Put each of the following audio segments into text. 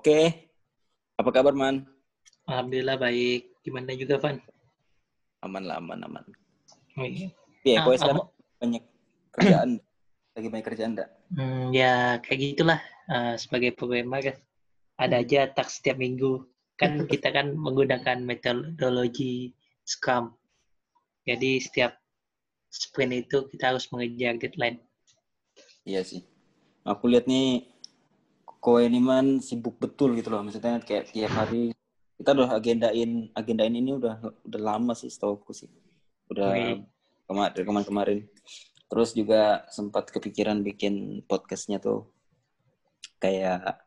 Oke. Apa kabar, Man? Alhamdulillah baik. Gimana juga, Van? Aman lah, aman, aman. Wih. Iya, Ah, kok sekarang banyak kerjaan. Lagi banyak kerjaan enggak? Hmm, ya kayak gitulah. Eh, sebagai programmer ada aja task setiap minggu. Kan kita kan menggunakan metodologi Scrum. Jadi setiap sprint itu kita harus mengejar deadline. Iya sih. Aku lihat nih kowe ini man sibuk betul gitu loh. Maksudnya kayak tiap hari kita udah agendain agendain ini udah udah lama sih setahu sih. Udah kemarin kemarin kemarin. Terus juga sempat kepikiran bikin podcastnya tuh kayak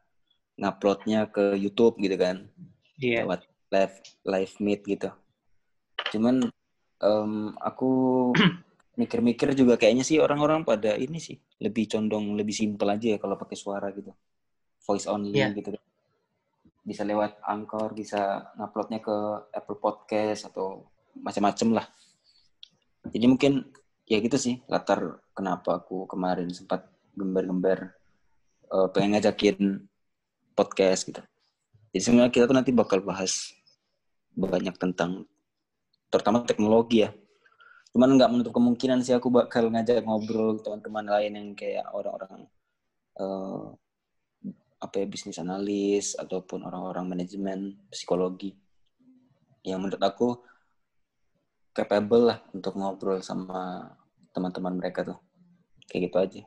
nguploadnya ke YouTube gitu kan. Iya. lewat live live meet gitu. Cuman em, aku mikir-mikir juga kayaknya sih orang-orang pada ini sih lebih condong lebih simpel aja ya kalau pakai suara gitu, voice only Iya. gitu. Bisa lewat Anchor, bisa nguploadnya ke Apple Podcast atau macam-macam lah. Jadi mungkin ya gitu sih latar kenapa aku kemarin sempat gembar-gembar eh, pengen ngajakin podcast gitu. Jadi sebenarnya kita tuh nanti bakal bahas banyak tentang terutama teknologi ya. Cuman nggak menutup kemungkinan sih aku bakal ngajak ngobrol teman-teman lain yang kayak orang-orang eh, apa ya bisnis analis ataupun orang-orang manajemen psikologi yang menurut aku capable lah untuk ngobrol sama teman-teman mereka tuh kayak gitu aja.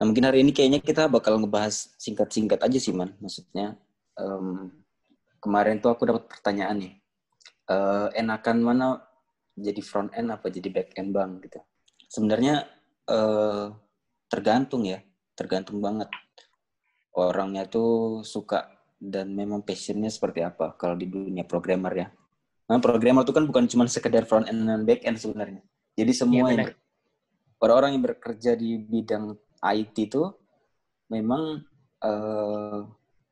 Nah mungkin hari ini kayaknya kita bakal ngebahas singkat-singkat aja sih man. Maksudnya em, kemarin tuh aku dapat pertanyaan nih, Eh, enakan mana jadi front end apa jadi back end bang gitu. Sebenarnya eh, tergantung ya, tergantung banget orangnya tuh suka dan memang passionnya seperti apa kalau di dunia programmer ya. Nah, programmer itu kan bukan cuma sekedar front end dan back end sebenarnya. Jadi semua yang benar. ber- orang-orang yang bekerja di bidang IT itu memang eh,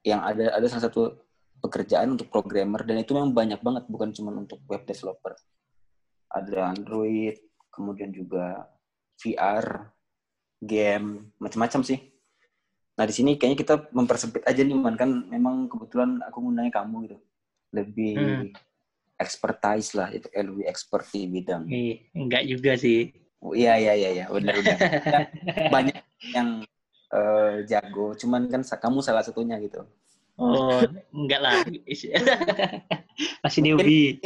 yang ada ada salah satu pekerjaan untuk programmer dan itu memang banyak banget bukan cuma untuk web developer. Ada Android, kemudian juga VR, game, macam-macam sih. Nah di sini kayaknya kita mempersempit aja nih man kan memang kebetulan aku ngundangnya kamu gitu lebih Hmm. expertise lah itu eh, lebih expert di bidang Ih, enggak juga sih. Oh, iya iya iya iya benar benar Kan banyak yang eh, jago cuman kan kamu salah satunya gitu Oh, enggak lah. Masih Mungkin- newbie.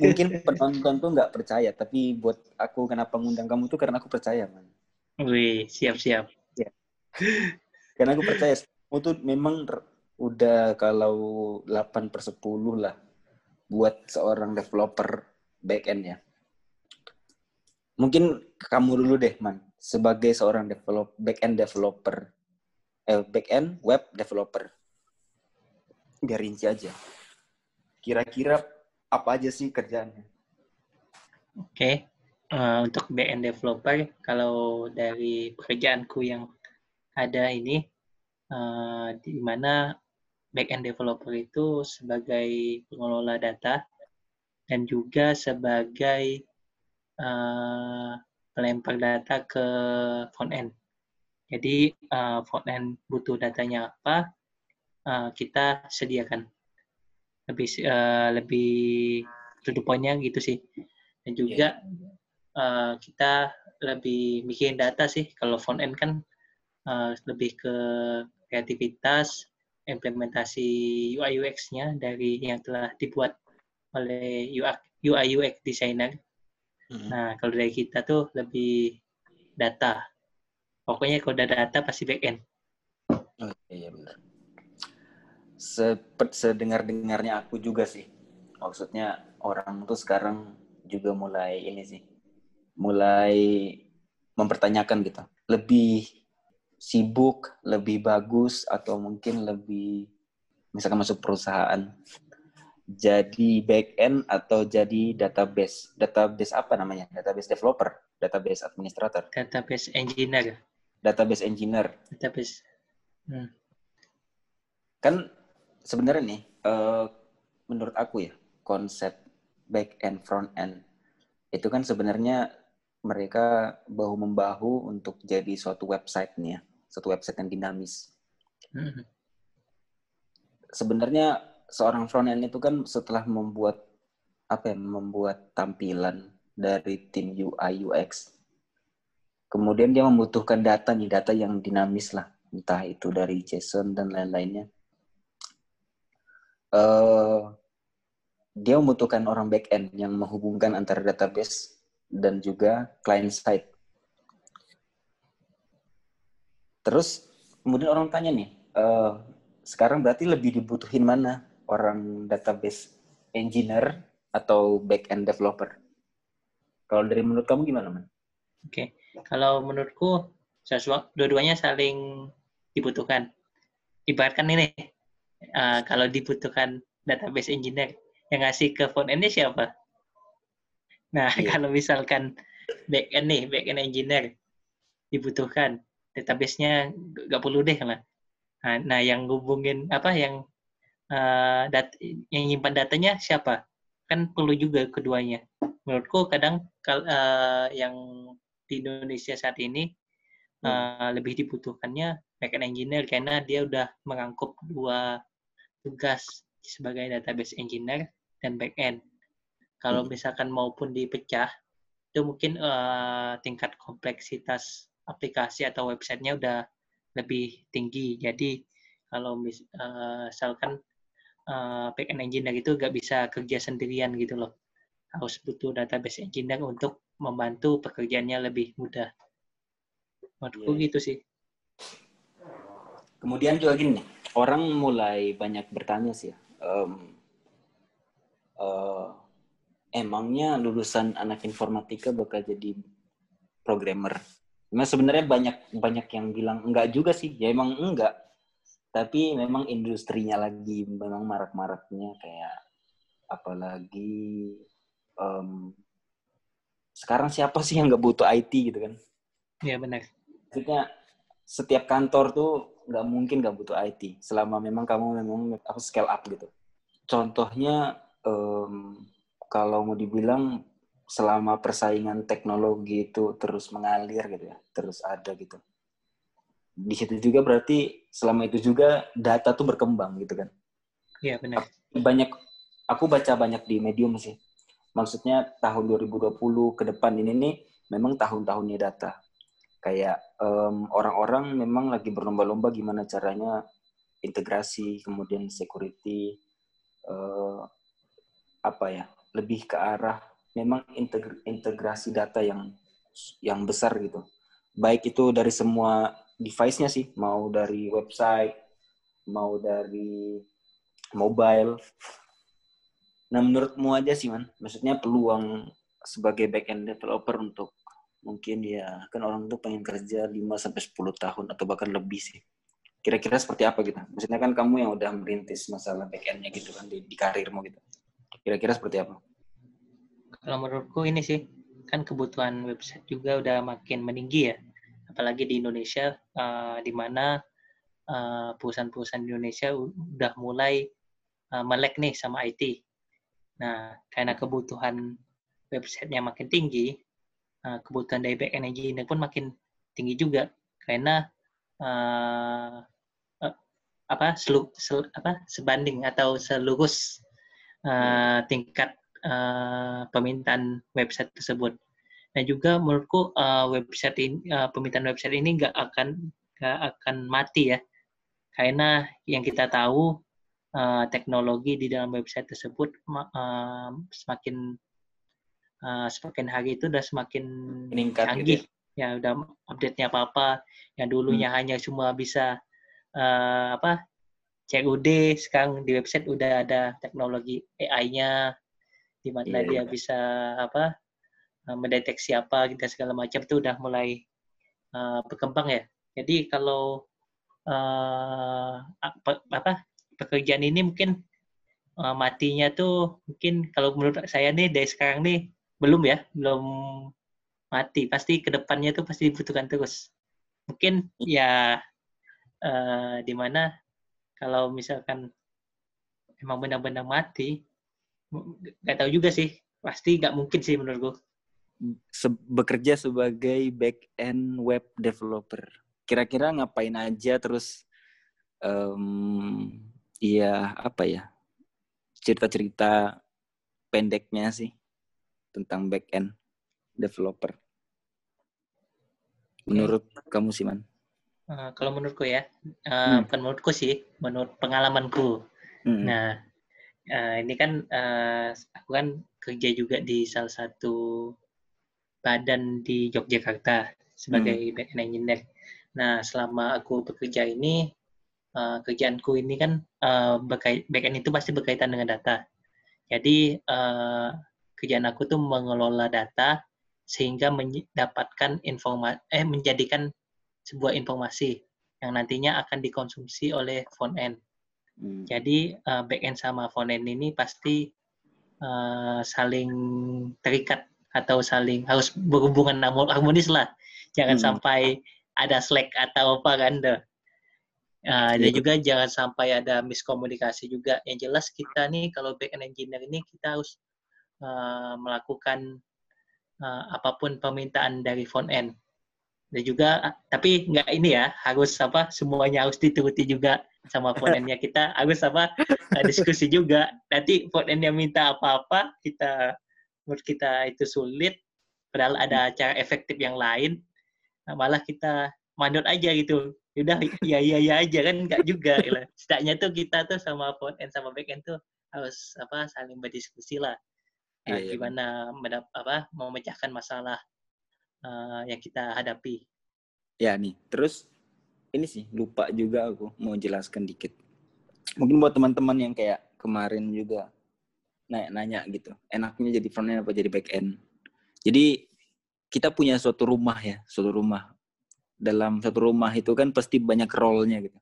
mungkin penonton tuh nggak percaya tapi buat aku kenapa ngundang kamu tuh karena aku percaya man Wih, siap-siap. Karena aku percaya kamu tuh memang udah kalau 8 per 10 lah buat seorang developer back end ya. Mungkin kamu dulu deh man. Sebagai seorang develop back end developer. Eh, back end web developer. Biar rinci aja. Kira-kira apa aja sih kerjaannya? Oke, Eh, untuk backend developer, kalau dari pekerjaanku yang ada ini, eh, di mana backend developer itu sebagai pengelola data dan juga sebagai eh, pelempar data ke front end. Jadi eh, front end butuh datanya apa, kita sediakan. Lebih eh, lebih point-nya gitu sih. Dan juga eh, kita lebih mikirin data sih. Kalau front end kan eh, lebih ke kreativitas, implementasi UI UX-nya dari yang telah dibuat oleh UI UX designer. Nah, kalau dari kita tuh lebih data. Pokoknya kalau udah data pasti back end. Oh, iya benar. Sepet sedengar-dengarnya aku juga sih. Maksudnya orang tuh sekarang juga mulai ini sih. Mulai mempertanyakan gitu. Lebih sibuk, lebih bagus atau mungkin lebih misalkan masuk perusahaan jadi back end atau jadi database. Database apa namanya? Database developer, database administrator, Database engineer, database engineer. database. Hmm. kan sebenarnya nih eh, menurut aku ya konsep back end front end itu kan sebenarnya mereka bahu membahu untuk jadi suatu website nih ya suatu website yang dinamis Hmm. sebenarnya seorang front end itu kan setelah membuat apa ya, membuat tampilan dari tim UI UX. Kemudian dia membutuhkan data nih, data yang dinamis lah, entah itu dari JSON dan lain-lainnya. Uh, dia membutuhkan orang back end yang menghubungkan antara database dan juga client side. Terus kemudian orang tanya nih, uh, sekarang berarti lebih dibutuhin mana orang database engineer atau back end developer? Kalau dari menurut kamu gimana, Man? Oke, okay. kalau menurutku dua-duanya saling dibutuhkan. Ibaratkan ini, uh, kalau dibutuhkan database engineer, yang ngasih ke front end siapa? Nah, yeah. kalau misalkan back end nih, back end engineer dibutuhkan, database-nya nggak perlu deh lah. Nah, nah, yang hubungin apa yang uh, dat yang nyimpan datanya siapa? Kan perlu juga keduanya menurutku kadang uh, yang di Indonesia saat ini uh, lebih dibutuhkannya backend engineer karena dia udah mengangkut dua tugas sebagai database engineer dan backend. Kalau hmm. misalkan maupun dipecah, itu mungkin uh, tingkat kompleksitas aplikasi atau websitenya udah lebih tinggi. Jadi kalau mis uh, misalkan uh, backend engineer itu nggak bisa kerja sendirian gitu loh harus butuh database engineer untuk membantu pekerjaannya lebih mudah. Menurutku yeah. gitu sih. Kemudian juga gini orang mulai banyak bertanya sih, um, uh, emangnya lulusan anak informatika bakal jadi programmer? Memang sebenarnya banyak banyak yang bilang enggak juga sih, ya emang enggak. Tapi memang industrinya lagi memang marak-maraknya kayak apalagi um, sekarang siapa sih yang nggak butuh IT gitu kan? Iya benar. Maksudnya setiap kantor tuh nggak mungkin nggak butuh IT selama memang kamu memang apa scale up gitu. Contohnya um, kalau mau dibilang selama persaingan teknologi itu terus mengalir gitu ya, terus ada gitu. Di situ juga berarti selama itu juga data tuh berkembang gitu kan. Iya benar. Banyak aku baca banyak di medium sih maksudnya tahun 2020 ke depan ini nih memang tahun-tahunnya data. Kayak orang orang-orang memang lagi berlomba-lomba gimana caranya integrasi, kemudian security, uh, apa ya, lebih ke arah memang integrasi data yang yang besar gitu. Baik itu dari semua device-nya sih, mau dari website, mau dari mobile, Nah, menurutmu aja sih, Man, maksudnya peluang sebagai back-end developer untuk mungkin ya, kan orang tuh pengen kerja 5 sampai 10 tahun atau bahkan lebih sih. Kira-kira seperti apa gitu? Maksudnya kan kamu yang udah merintis masalah back-end-nya gitu kan di, di karirmu gitu. Kira-kira seperti apa? Kalau menurutku ini sih, kan kebutuhan website juga udah makin meninggi ya. Apalagi di Indonesia, uh, di mana uh, perusahaan-perusahaan Indonesia udah mulai uh, melek nih sama IT Nah, karena kebutuhan websitenya makin tinggi, uh, kebutuhan dari back end engineer pun makin tinggi juga karena uh, apa selu, sel, apa sebanding atau selurus uh, tingkat uh, permintaan website tersebut. Dan juga menurutku uh, website ini, uh, permintaan website ini nggak akan nggak akan mati ya, karena yang kita tahu uh, teknologi di dalam website tersebut uh, semakin uh, semakin hari itu udah semakin meningkat gitu canggih. Gitu. Ya udah update-nya apa-apa. Yang dulunya hmm. hanya cuma bisa uh, apa CUD, sekarang di website udah ada teknologi AI-nya di mana yeah, dia yeah. bisa apa mendeteksi apa kita segala macam itu udah mulai uh, berkembang ya. Jadi kalau uh, apa, apa pekerjaan ini mungkin uh, matinya tuh mungkin kalau menurut saya nih dari sekarang nih belum ya, belum mati. Pasti ke depannya tuh pasti dibutuhkan terus. Mungkin ya uh, di mana kalau misalkan emang benar-benar mati, nggak tahu juga sih. Pasti nggak mungkin sih menurutku. Se bekerja sebagai back end web developer. Kira-kira ngapain aja terus um, iya apa ya cerita-cerita pendeknya sih tentang back end developer. Menurut kamu sih man? Uh, kalau menurutku ya, uh, hmm. bukan menurutku sih, menurut pengalamanku. Hmm. Nah, uh, ini kan uh, aku kan kerja juga di salah satu badan di Yogyakarta sebagai hmm. back end engineer. Nah, selama aku bekerja ini, uh, kerjaanku ini kan uh, back end itu pasti berkaitan dengan data. Jadi uh, kerjaan aku tuh mengelola data sehingga mendapatkan informasi eh menjadikan sebuah informasi yang nantinya akan dikonsumsi oleh front end. Hmm. Jadi uh, back end sama front end ini pasti uh, saling terikat atau saling harus berhubungan harmonis lah. Jangan hmm. sampai ada slack atau apa kan. Uh, dan juga jangan sampai ada miskomunikasi juga. Yang jelas kita nih kalau back end engineer ini kita harus uh, melakukan uh, apa pun permintaan dari front end. Dan juga tapi nggak ini ya harus apa semuanya harus dituruti juga sama front endnya kita. Harus apa diskusi juga. Nanti front endnya minta apa-apa kita menurut kita itu sulit. Padahal ada cara efektif yang lain. Nah, malah kita manut aja gitu. Udah ya ya ya aja kan enggak juga gitu. setidaknya tuh kita tuh sama front end sama back end tuh harus apa saling berdiskusi lah. Iya, gimana mendap apa memecahkan masalah uh, yang kita hadapi ya nih terus ini sih lupa juga aku mau jelaskan dikit mungkin buat teman-teman yang kayak kemarin juga nanya-nanya gitu enaknya jadi front end apa jadi back end jadi kita punya suatu rumah ya suatu rumah dalam satu rumah itu kan pasti banyak role-nya gitu.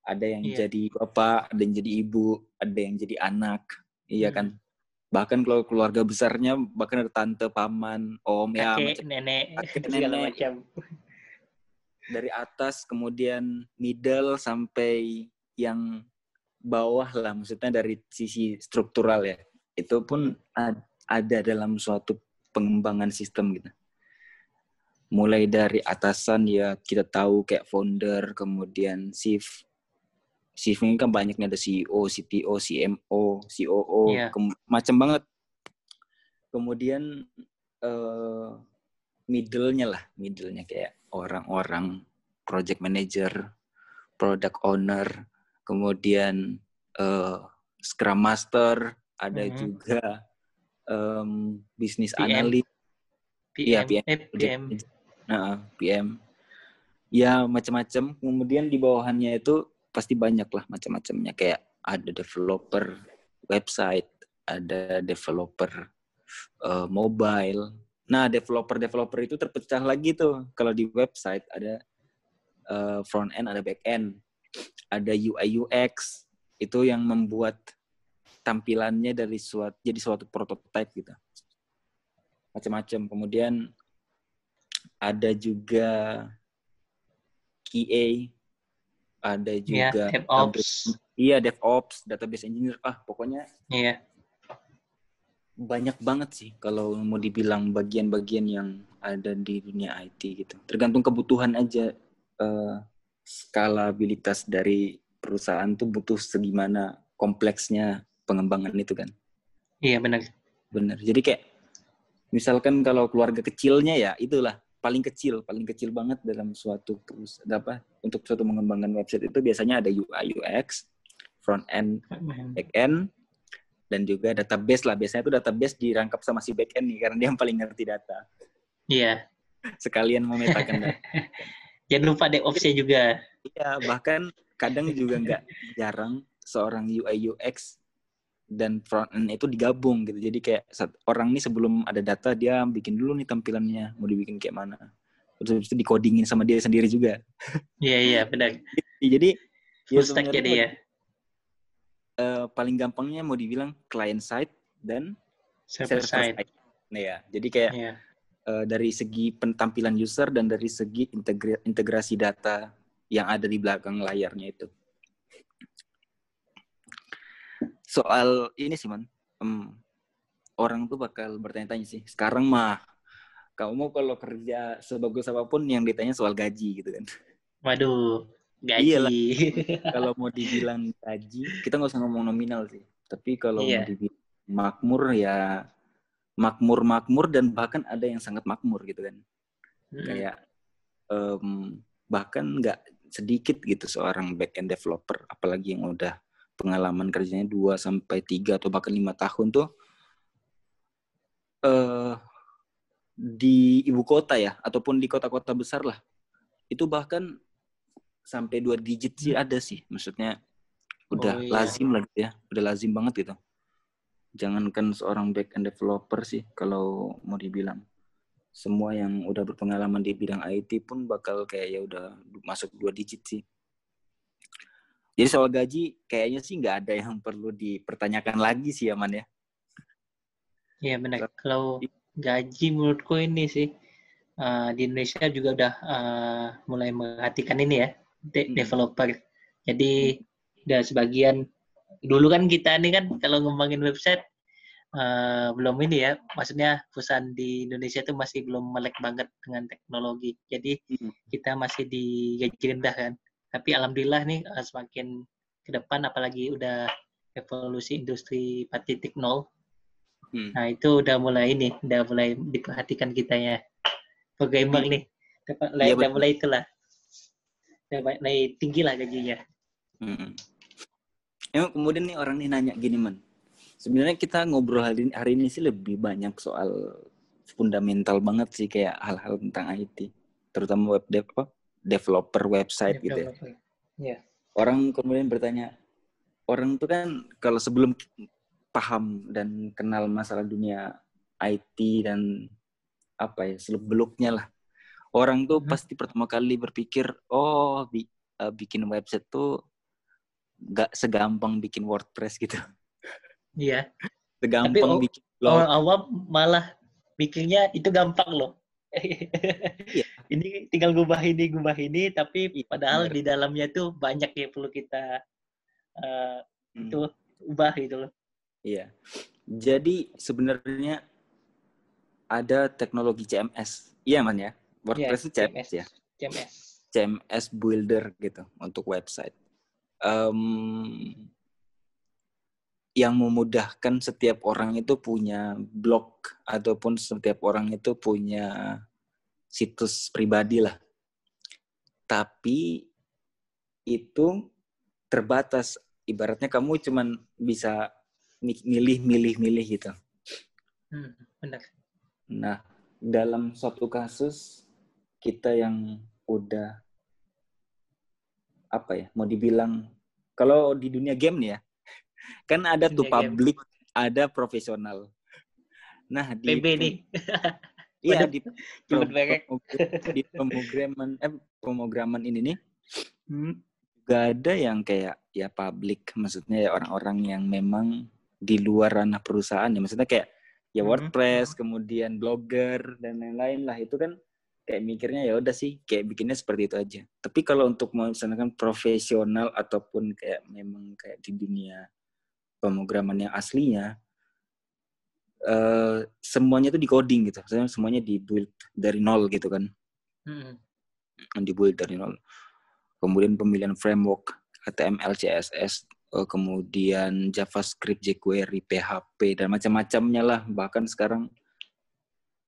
Ada yang yeah. jadi bapak, ada yang jadi ibu, ada yang jadi anak, iya hmm. kan. Bahkan kalau keluarga besarnya bahkan ada tante, paman, om ya, kakek, macam, nenek, kakek, nenek, macam. Dari atas kemudian middle sampai yang bawah lah, maksudnya dari sisi struktural ya. Itu pun ada dalam suatu pengembangan sistem gitu mulai dari atasan ya kita tahu kayak founder kemudian chief ini kan banyaknya ada CEO, CTO, CMO, COO, yeah. macam banget. Kemudian uh, middle-nya lah, middle-nya kayak orang-orang project manager, product owner, kemudian uh, scrum master, ada mm -hmm. juga um, business analyst, PM, ya, PM, PM nah, PM ya macam-macam kemudian di bawahannya itu pasti banyak lah macam-macamnya. Kayak ada developer website ada developer uh, mobile. Nah developer developer itu terpecah lagi tuh. Kalau di website ada uh, front end ada back end. Ada UI UX itu yang membuat tampilannya dari suatu jadi suatu prototype gitu. Macam-macam. Kemudian ada juga QA, ada iya, juga yeah, DevOps. Iya, DevOps, database engineer. Ah, pokoknya Iya. Yeah. Banyak banget sih kalau mau dibilang bagian-bagian yang ada di dunia IT gitu. Tergantung kebutuhan aja uh, skalabilitas dari perusahaan tuh butuh segimana kompleksnya pengembangan itu kan. Iya, benar. Benar. Jadi kayak misalkan kalau keluarga kecilnya ya itulah paling kecil, paling kecil banget dalam suatu apa untuk suatu mengembangkan website itu biasanya ada UI UX, front end, back end, dan juga database lah. Biasanya itu database dirangkap sama si back end nih karena dia yang paling ngerti data. Iya. Sekalian memetakan data. Jangan lupa DevOps-nya juga. Iya, bahkan kadang juga nggak jarang seorang UI UX dan front end itu digabung gitu. Jadi kayak orang nih sebelum ada data dia bikin dulu nih tampilannya mau dibikin kayak mana. Terus itu dikodingin sama dia sendiri juga. Iya iya benar. jadi full ya, stack jadi ya. Uh, paling gampangnya mau dibilang client side dan server, side. side. Nah ya, jadi kayak yeah. Iya. uh, dari segi pentampilan user dan dari segi integrasi data yang ada di belakang layarnya itu soal ini sih man um, orang tuh bakal bertanya-tanya sih sekarang mah kamu mau kalau kerja sebagus apa pun yang ditanya soal gaji gitu kan waduh gaji. Iyalah. kalau mau dibilang gaji, kita nggak usah ngomong nominal sih. Tapi kalau Iya. mau dibilang makmur ya makmur-makmur dan bahkan ada yang sangat makmur gitu kan. Mm-mm. Kayak em, bahkan nggak sedikit gitu seorang back end developer, apalagi yang udah pengalaman kerjanya 2 sampai 3 atau bahkan lima tahun tuh eh di ibu kota ya ataupun di kota-kota besar lah. Itu bahkan sampai dua digit sih ada sih. Maksudnya udah Oh, iya. lazim lah gitu ya, udah lazim banget gitu. Jangankan seorang back end developer sih kalau mau dibilang semua yang udah berpengalaman di bidang IT pun bakal kayak ya udah masuk dua digit sih. Jadi soal gaji kayaknya sih nggak ada yang perlu dipertanyakan lagi sih aman ya. Iya benar. Kalau gaji menurutku ini sih eh, di Indonesia juga udah eh, mulai memperhatikan ini ya de- Hmm. developer. Jadi udah sebagian dulu kan kita ini kan kalau ngembangin website eh, belum ini ya, maksudnya perusahaan di Indonesia itu masih belum melek banget dengan teknologi. Jadi Hmm. kita masih di gaji rendah kan. Tapi alhamdulillah nih eh, semakin ke depan apalagi udah evolusi industri 4.0 Hmm. Nah itu udah mulai ini, udah mulai diperhatikan kita ya. Programmer nih, dapat Iya, udah mulai itulah, udah mulai tinggi lah gajinya. Mm-mm. Emang kemudian nih orang nih nanya gini man, sebenarnya kita ngobrol hari ini, hari ini sih lebih banyak soal fundamental banget sih kayak hal-hal tentang IT, terutama web dev, apa, developer website gitu ya. Iya. Orang kemudian bertanya, orang tuh kan kalau sebelum paham dan kenal masalah dunia IT dan apa ya seluk beluknya lah, orang tuh Mhm. pasti pertama kali berpikir, oh bi- eh, bikin website tuh gak segampang bikin WordPress gitu. Iya. Segampang oh, bikin blog. Awam malah mikirnya itu gampang loh. Iya. ini tinggal gubah ini, gubah ini, tapi Iya, padahal benar. di dalamnya tuh banyak yang perlu kita eh, Hmm, itu ubah gitu loh. Iya. Jadi sebenarnya ada teknologi CMS. Iya man ya. WordPress itu CMS ya. CMS. CMS builder gitu untuk website. Em, yang memudahkan setiap orang itu punya blog ataupun setiap orang itu punya situs pribadi lah. Tapi itu terbatas. Ibaratnya kamu cuman bisa mi- milih-milih-milih gitu. Hmm, benar. Nah, dalam suatu kasus kita yang udah apa ya, mau dibilang kalau di dunia game nih ya, kan ada tuh Dunia game. public, ada profesional. Nah, di PB nih. Iya. Di di pemrograman eh pemrograman ini nih Hmm. gak ada yang kayak ya public. Maksudnya ya orang-orang yang memang di luar ranah perusahaan ya. Maksudnya kayak ya Mhm. WordPress kemudian blogger dan lain-lain lah. Itu kan kayak mikirnya ya udah sih kayak bikinnya seperti itu aja. Tapi kalau untuk misalkan profesional ataupun kayak memang kayak di dunia pemrograman yang aslinya eh semuanya itu di coding gitu Maksudnya semuanya di build dari nol gitu kan Hmm. dibuat dari nol. Kemudian pemilihan framework HTML, CSS, eh, kemudian JavaScript, jQuery, PHP dan macam-macamnya lah. Bahkan sekarang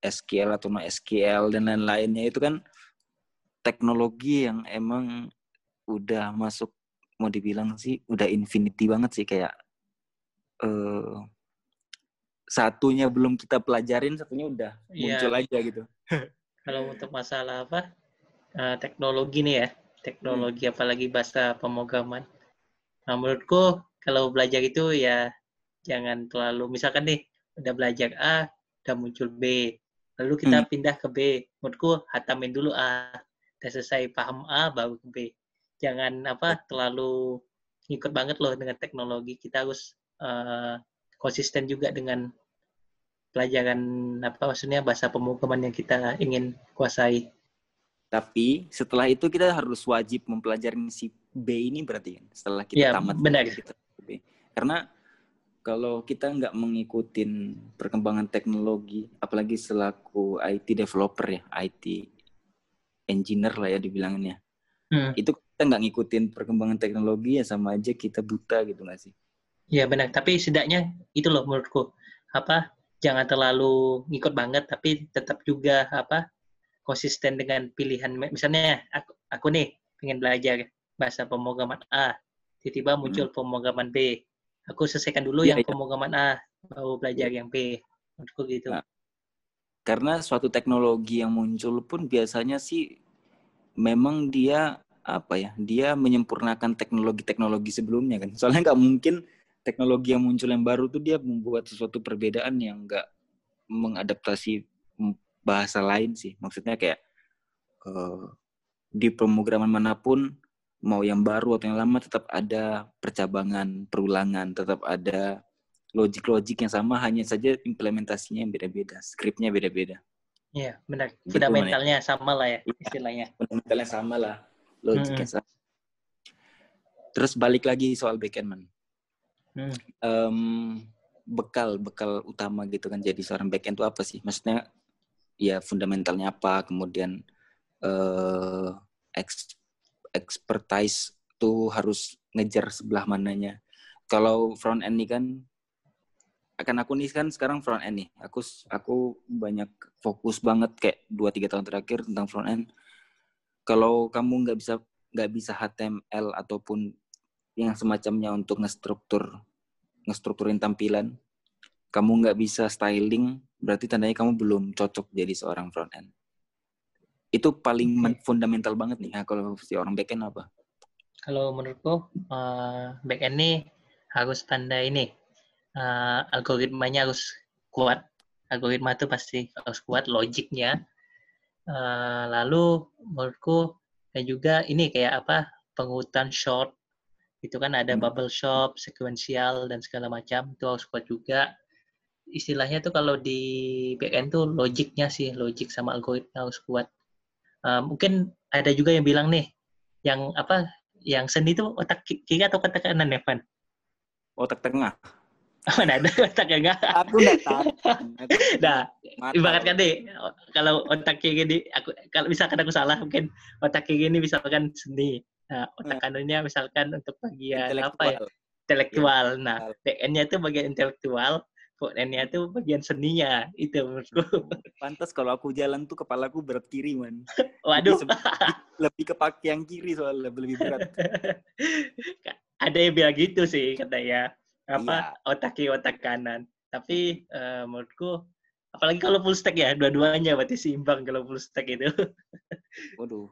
SQL atau no SQL dan lain-lainnya itu kan teknologi yang emang udah masuk mau dibilang sih udah infinity banget sih kayak eh satunya belum kita pelajarin, satunya udah Iya. muncul aja gitu. Kalau untuk masalah apa eh, teknologi nih ya, teknologi apalagi bahasa pemrograman. Nah menurutku kalau belajar itu ya jangan terlalu misalkan nih udah belajar A, udah muncul B, lalu kita pindah ke B. Menurutku hatamin dulu A, udah selesai paham A baru ke B. Jangan apa terlalu ngikut banget loh dengan teknologi. Kita harus eh, konsisten juga dengan pelajaran apa maksudnya bahasa pemrograman yang kita ingin kuasai. Tapi setelah itu kita harus wajib mempelajari si B ini berarti kan setelah kita Ya, tamat benar. kita B. Karena kalau kita nggak mengikuti perkembangan teknologi, apalagi selaku IT developer ya, IT engineer lah ya dibilanginnya, Hmm. itu kita nggak ngikutin perkembangan teknologi ya sama aja kita buta gitu nggak sih? Iya benar, tapi setidaknya itu loh menurutku apa jangan terlalu ngikut banget tapi tetap juga apa konsisten dengan pilihan misalnya aku, aku nih pengen belajar bahasa pemrograman A tiba-tiba hmm. muncul hmm. pemrograman B aku selesaikan dulu ya, yang ya. pemrograman A baru belajar yang B menurutku gitu nah, karena suatu teknologi yang muncul pun biasanya sih memang dia apa ya dia menyempurnakan teknologi-teknologi sebelumnya kan soalnya nggak mungkin teknologi yang muncul yang baru tuh dia membuat sesuatu perbedaan yang nggak mengadaptasi bahasa lain sih. Maksudnya kayak uh, di pemrograman mana pun mau yang baru atau yang lama tetap ada percabangan, perulangan, tetap ada logik-logik yang sama, hanya saja implementasinya yang beda-beda, skripnya beda-beda. Iya, benar. Gitu, Fundamentalnya ya. sama lah ya iya, istilahnya. Fundamentalnya sama lah, logiknya hmm. sama. Terus balik lagi soal backend man hmm. um, bekal bekal utama gitu kan jadi seorang backend itu apa sih? Maksudnya ya fundamentalnya apa, kemudian uh, expertise tuh harus ngejar sebelah mananya. Kalau front end ini kan akan aku nih kan sekarang front end nih. Aku aku banyak fokus banget kayak 2 3 tahun terakhir tentang front end. Kalau kamu nggak bisa nggak bisa HTML ataupun yang semacamnya untuk ngestruktur ngestrukturin tampilan, kamu nggak bisa styling, berarti tandanya kamu belum cocok jadi seorang front end. Itu paling okay. fundamental banget nih. Nah, kalau si orang back end apa? Kalau menurutku uh, back end nih harus tanda ini uh, algoritmanya harus kuat. Algoritma itu pasti harus kuat logiknya. Uh, lalu menurutku dan juga ini kayak apa pengurutan short itu kan ada hmm. bubble shop, sekuensial dan segala macam itu harus kuat juga. Istilahnya tuh kalau di backend tuh logiknya sih, logik sama algoritma harus kuat. Uh, mungkin ada juga yang bilang nih, yang apa, yang seni itu otak kiri atau otak kanan ya, Van? Otak tengah. Mana ada otak enggak? Aku udah tahu. nah, ibaratkan deh, kalau otak kiri ini, aku kalau misalkan aku salah, mungkin otak kiri ini misalkan seni, Nah, otak kanannya misalkan untuk bagian apa ya? Intelektual. Ya, nah, PN-nya itu bagian intelektual, front-nya itu bagian seninya. Itu menurutku. Pantas kalau aku jalan tuh kepalaku berat kiri, man. Waduh. Lebih, lebih kepake yang kiri soalnya lebih berat. Ada yang bilang gitu sih katanya. Apa iya. otak kiri otak kanan. Tapi uh, menurutku apalagi kalau full stack ya, dua-duanya berarti seimbang kalau full stack itu. Waduh.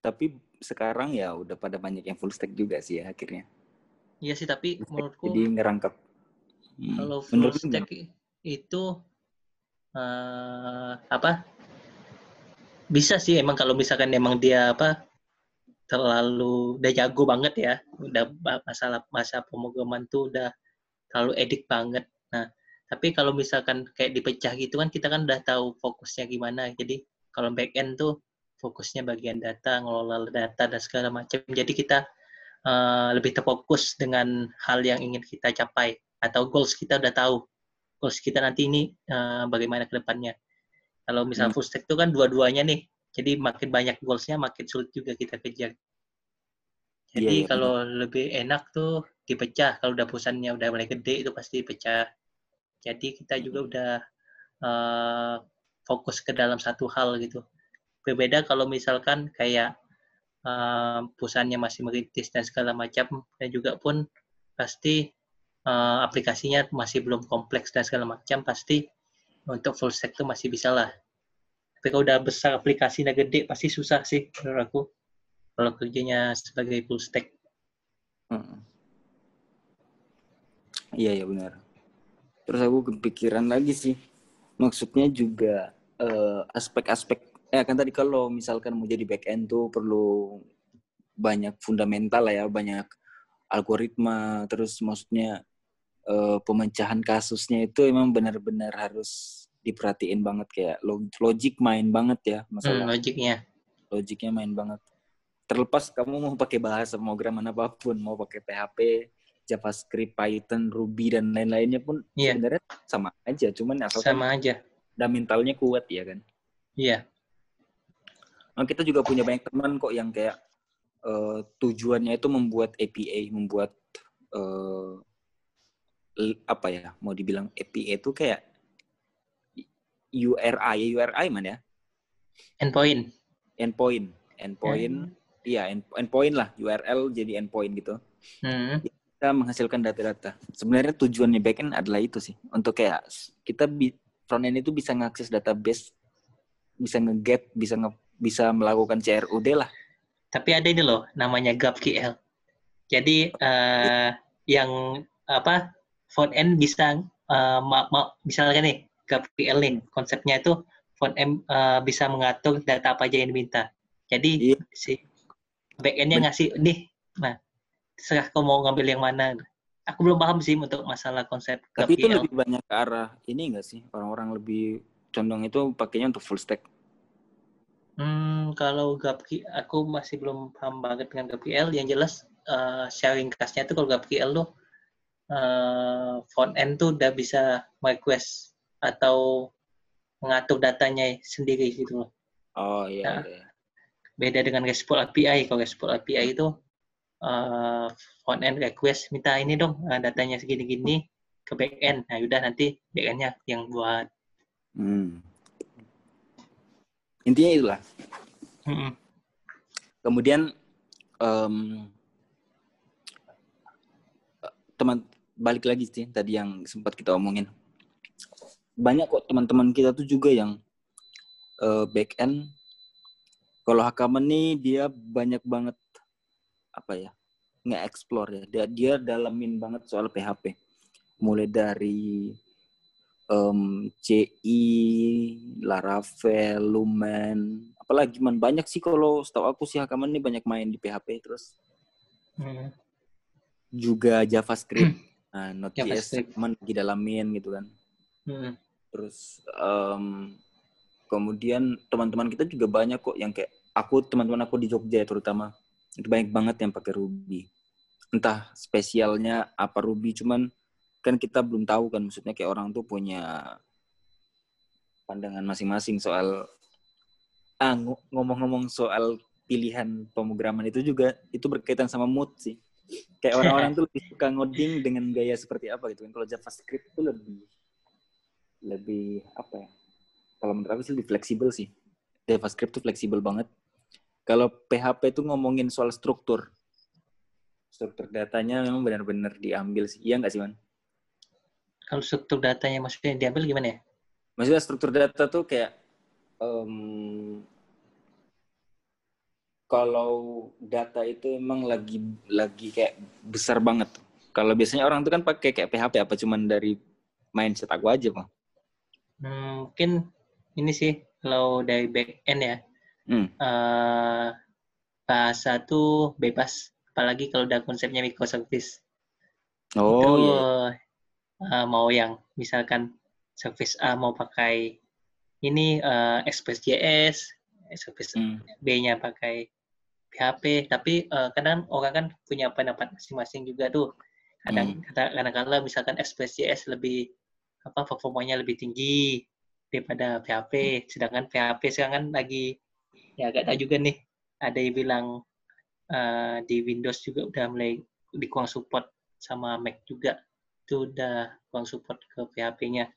Tapi sekarang ya udah pada banyak yang full stack juga sih ya akhirnya. Iya sih, tapi menurutku jadi ngerangkap. Hmm. Kalau full Menurut stack itu uh, apa? Bisa sih emang kalau misalkan emang dia apa terlalu udah jago banget ya, udah masalah masa pemrograman tuh udah terlalu edik banget. Nah, tapi kalau misalkan kayak dipecah gitu kan kita kan udah tahu fokusnya gimana. Jadi kalau back end tuh fokusnya bagian data, ngelola data dan segala macam. Jadi kita uh, lebih terfokus dengan hal yang ingin kita capai atau goals kita udah tahu. Goals kita nanti ini uh, bagaimana ke depannya. Kalau misal hmm. full stack itu kan dua-duanya nih. Jadi makin banyak goalsnya makin sulit juga kita kejar. Jadi yeah, yeah, kalau betul. lebih enak tuh dipecah. Kalau udah perusahaannya udah mulai gede itu pasti dipecah. Jadi kita juga hmm. udah uh, fokus ke dalam satu hal gitu berbeda kalau misalkan kayak uh, perusahaannya masih merintis dan segala macam dan juga pun pasti uh, aplikasinya masih belum kompleks dan segala macam pasti untuk full stack itu masih bisa lah. Tapi kalau udah besar aplikasinya gede pasti susah sih menurut aku kalau kerjanya sebagai full stack. Hmm. iya ya benar. Terus aku kepikiran lagi sih. Maksudnya juga uh, aspek-aspek ya kan tadi kalau misalkan mau jadi back end tuh perlu banyak fundamental lah ya, banyak algoritma, terus maksudnya uh, pemecahan kasusnya itu emang benar-benar harus diperhatiin banget kayak logik main banget ya masalah. Hmm, logiknya. Logiknya main banget. Terlepas kamu mau pakai bahasa pemrograman apa pun, mau pakai PHP, JavaScript, Python, Ruby dan lain-lainnya pun yeah. sebenarnya sama aja, cuman asal sama aja. Fundamentalnya kuat ya kan. Iya. Nah, kita juga punya banyak teman kok yang kayak uh, tujuannya itu membuat API, membuat uh, apa ya? Mau dibilang API itu kayak URI, URI mana ya? Endpoint. Endpoint, endpoint. Iya, end, endpoint lah, URL jadi endpoint gitu. Hmm. Kita menghasilkan data-data. Sebenarnya tujuannya backend adalah itu sih, untuk kayak kita frontend itu bisa ngakses database, bisa nge-get, bisa nge, bisa melakukan CRUD lah. Tapi ada ini loh, namanya GraphQL. Jadi uh, yang apa front end bisa uh, ma, ma, misalnya nih GraphQL nih konsepnya itu front end uh, bisa mengatur data apa aja yang diminta. Jadi iya. si backendnya ngasih nih, nah serah kau mau ngambil yang mana. Aku belum paham sih untuk masalah konsep Tapi itu lebih banyak ke arah ini enggak sih? Orang-orang lebih condong itu pakainya untuk full stack. Hmm, kalau GraphQL, aku masih belum paham banget dengan GraphQL. Yang jelas uh, sharing class-nya itu kalau GraphQL tuh uh, front end tuh udah bisa request atau mengatur datanya sendiri gitu loh. Oh iya. Nah, iya. Beda dengan RESTful API. Kalau RESTful API itu uh, front end request minta ini dong uh, datanya segini-gini ke back end. Nah udah nanti back endnya yang buat. Hmm. Intinya itulah. Hmm. Kemudian um, teman balik lagi sih tadi yang sempat kita omongin banyak kok teman-teman kita tuh juga yang uh, back end kalau Hakaman nih dia banyak banget apa ya nge-explore ya dia, dia dalamin banget soal PHP mulai dari um, CI, Laravel, Lumen, apalagi man banyak sih kalau setahu aku sih Hakaman nih banyak main di PHP terus hmm. juga JavaScript, nah Node.js man lagi dalamin gitu kan. Hmm. Terus um, kemudian teman-teman kita juga banyak kok yang kayak aku teman-teman aku di Jogja ya, terutama itu banyak banget yang pakai Ruby. Entah spesialnya apa Ruby, cuman kan kita belum tahu kan maksudnya kayak orang tuh punya pandangan masing-masing soal ah ngomong-ngomong soal pilihan pemrograman itu juga itu berkaitan sama mood sih. Kayak orang-orang tuh lebih suka ngoding dengan gaya seperti apa gitu kan. Kalau JavaScript itu lebih lebih apa ya? Kalau menurut aku sih lebih fleksibel sih. JavaScript tuh fleksibel banget. Kalau PHP itu ngomongin soal struktur. Struktur datanya memang benar-benar diambil sih. Iya nggak sih man kalau struktur datanya maksudnya diambil gimana ya maksudnya struktur data tuh kayak um, kalau data itu emang lagi lagi kayak besar banget. Kalau biasanya orang tuh kan pakai kayak PHP apa cuman dari mindset aku aja, Bang. Hmm, mungkin ini sih kalau dari back end ya. Hmm. Uh, bahasa tuh bebas, apalagi kalau udah konsepnya microservice. Oh itu, iya. Uh, mau yang misalkan service A mau pakai ini uh, Express.js, service hmm. B-nya pakai PHP, tapi uh, kadang orang kan punya pendapat masing-masing juga tuh. Kadang hmm. kadang-kadang misalkan Express.js lebih apa performanya lebih tinggi daripada PHP. Sedangkan PHP sekarang kan lagi ya agak tahu juga nih ada yang bilang uh, di Windows juga udah mulai dikurang support sama Mac juga itu udah kurang support ke PHP-nya.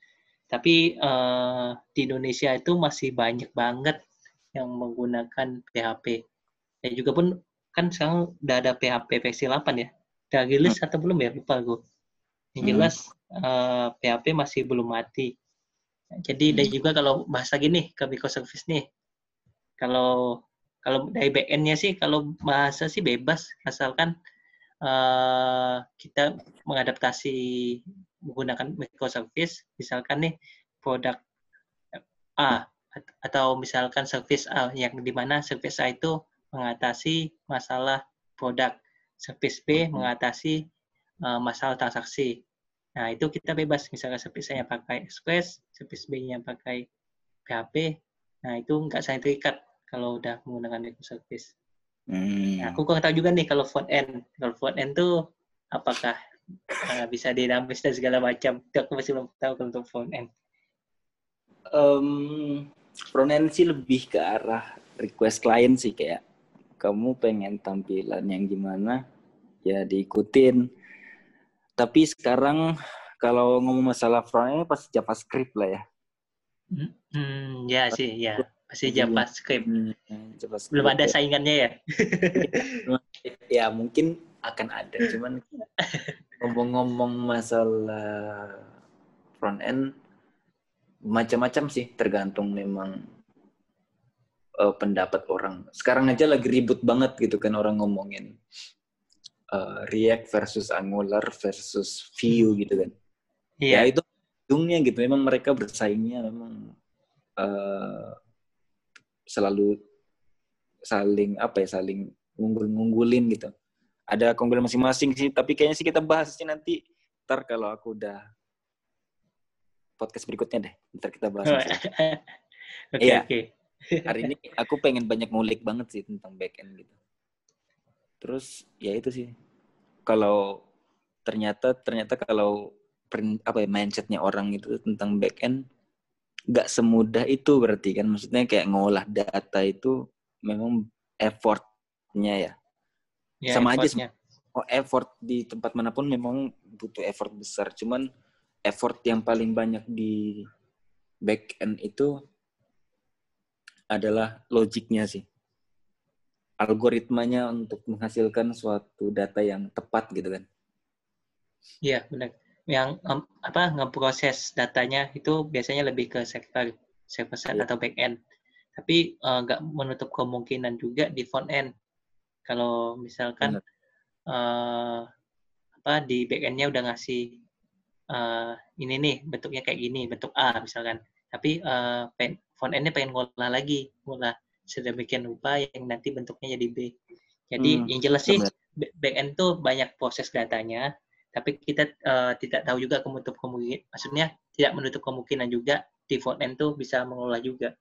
Tapi uh, di Indonesia itu masih banyak banget yang menggunakan PHP. Dan juga pun kan sekarang udah ada PHP versi 8 ya. Udah rilis hmm. atau belum ya? Lupa gue. Yang hmm. jelas uh, eh, PHP masih belum mati. Jadi hmm. dan juga kalau bahasa gini ke microservice nih, kalau kalau dari backend-nya sih kalau bahasa sih bebas asalkan uh, kita mengadaptasi menggunakan microservice, misalkan nih produk A atau misalkan service A yang di mana service A itu mengatasi masalah produk, service B hmm. mengatasi uh, masalah transaksi. Nah, itu kita bebas. Misalnya service A pakai Express, service B-nya pakai PHP. Nah, itu nggak saya terikat kalau udah menggunakan microservice. Hmm. Nah, aku kurang tahu juga nih kalau front end. Kalau front end tuh apakah uh, bisa dinamis dan segala macam. Itu aku masih belum tahu kalau untuk front end. Um, front end sih lebih ke arah request client sih kayak kamu pengen tampilan yang gimana ya diikutin tapi sekarang kalau ngomong masalah frontend pasti JavaScript lah ya hmm, ya sih ya pasti JavaScript. Hmm, JavaScript belum ada ya. saingannya ya ya mungkin akan ada cuman ngomong-ngomong masalah front end macam-macam sih tergantung memang uh, pendapat orang. Sekarang aja lagi ribut banget gitu kan orang ngomongin uh, React versus Angular versus Vue gitu kan. Iya. Yeah. Ya itu ujungnya gitu. Memang mereka bersaingnya memang uh, selalu saling apa ya saling ngunggul-ngunggulin gitu. Ada keunggulan masing-masing sih, tapi kayaknya sih kita bahas sih nanti ntar kalau aku udah podcast berikutnya deh. Ntar kita bahas. Oke, iya. oke. Hari ini aku pengen banyak ngulik banget sih tentang back end gitu. Terus ya itu sih. Kalau ternyata ternyata kalau apa ya mindsetnya orang itu tentang back end nggak semudah itu berarti kan maksudnya kayak ngolah data itu memang effortnya ya, ya sama effortnya. aja oh effort di tempat mana pun memang butuh effort besar cuman effort yang paling banyak di back end itu adalah logiknya sih. Algoritmanya untuk menghasilkan suatu data yang tepat gitu kan. Iya, benar. Yang um, apa ngeproses datanya itu biasanya lebih ke server, server side ya. atau back end. Tapi eh, nggak uh, menutup kemungkinan juga di front end. Kalau misalkan uh, apa di back endnya udah ngasih uh, ini nih bentuknya kayak gini bentuk A misalkan tapi uh, pen, front endnya pengen ngolah lagi ngolah sedemikian rupa yang nanti bentuknya jadi B jadi hmm, yang jelas sih back end tuh banyak proses datanya tapi kita uh, tidak tahu juga menutup kemungkinan maksudnya tidak menutup kemungkinan juga di front end tuh bisa mengolah juga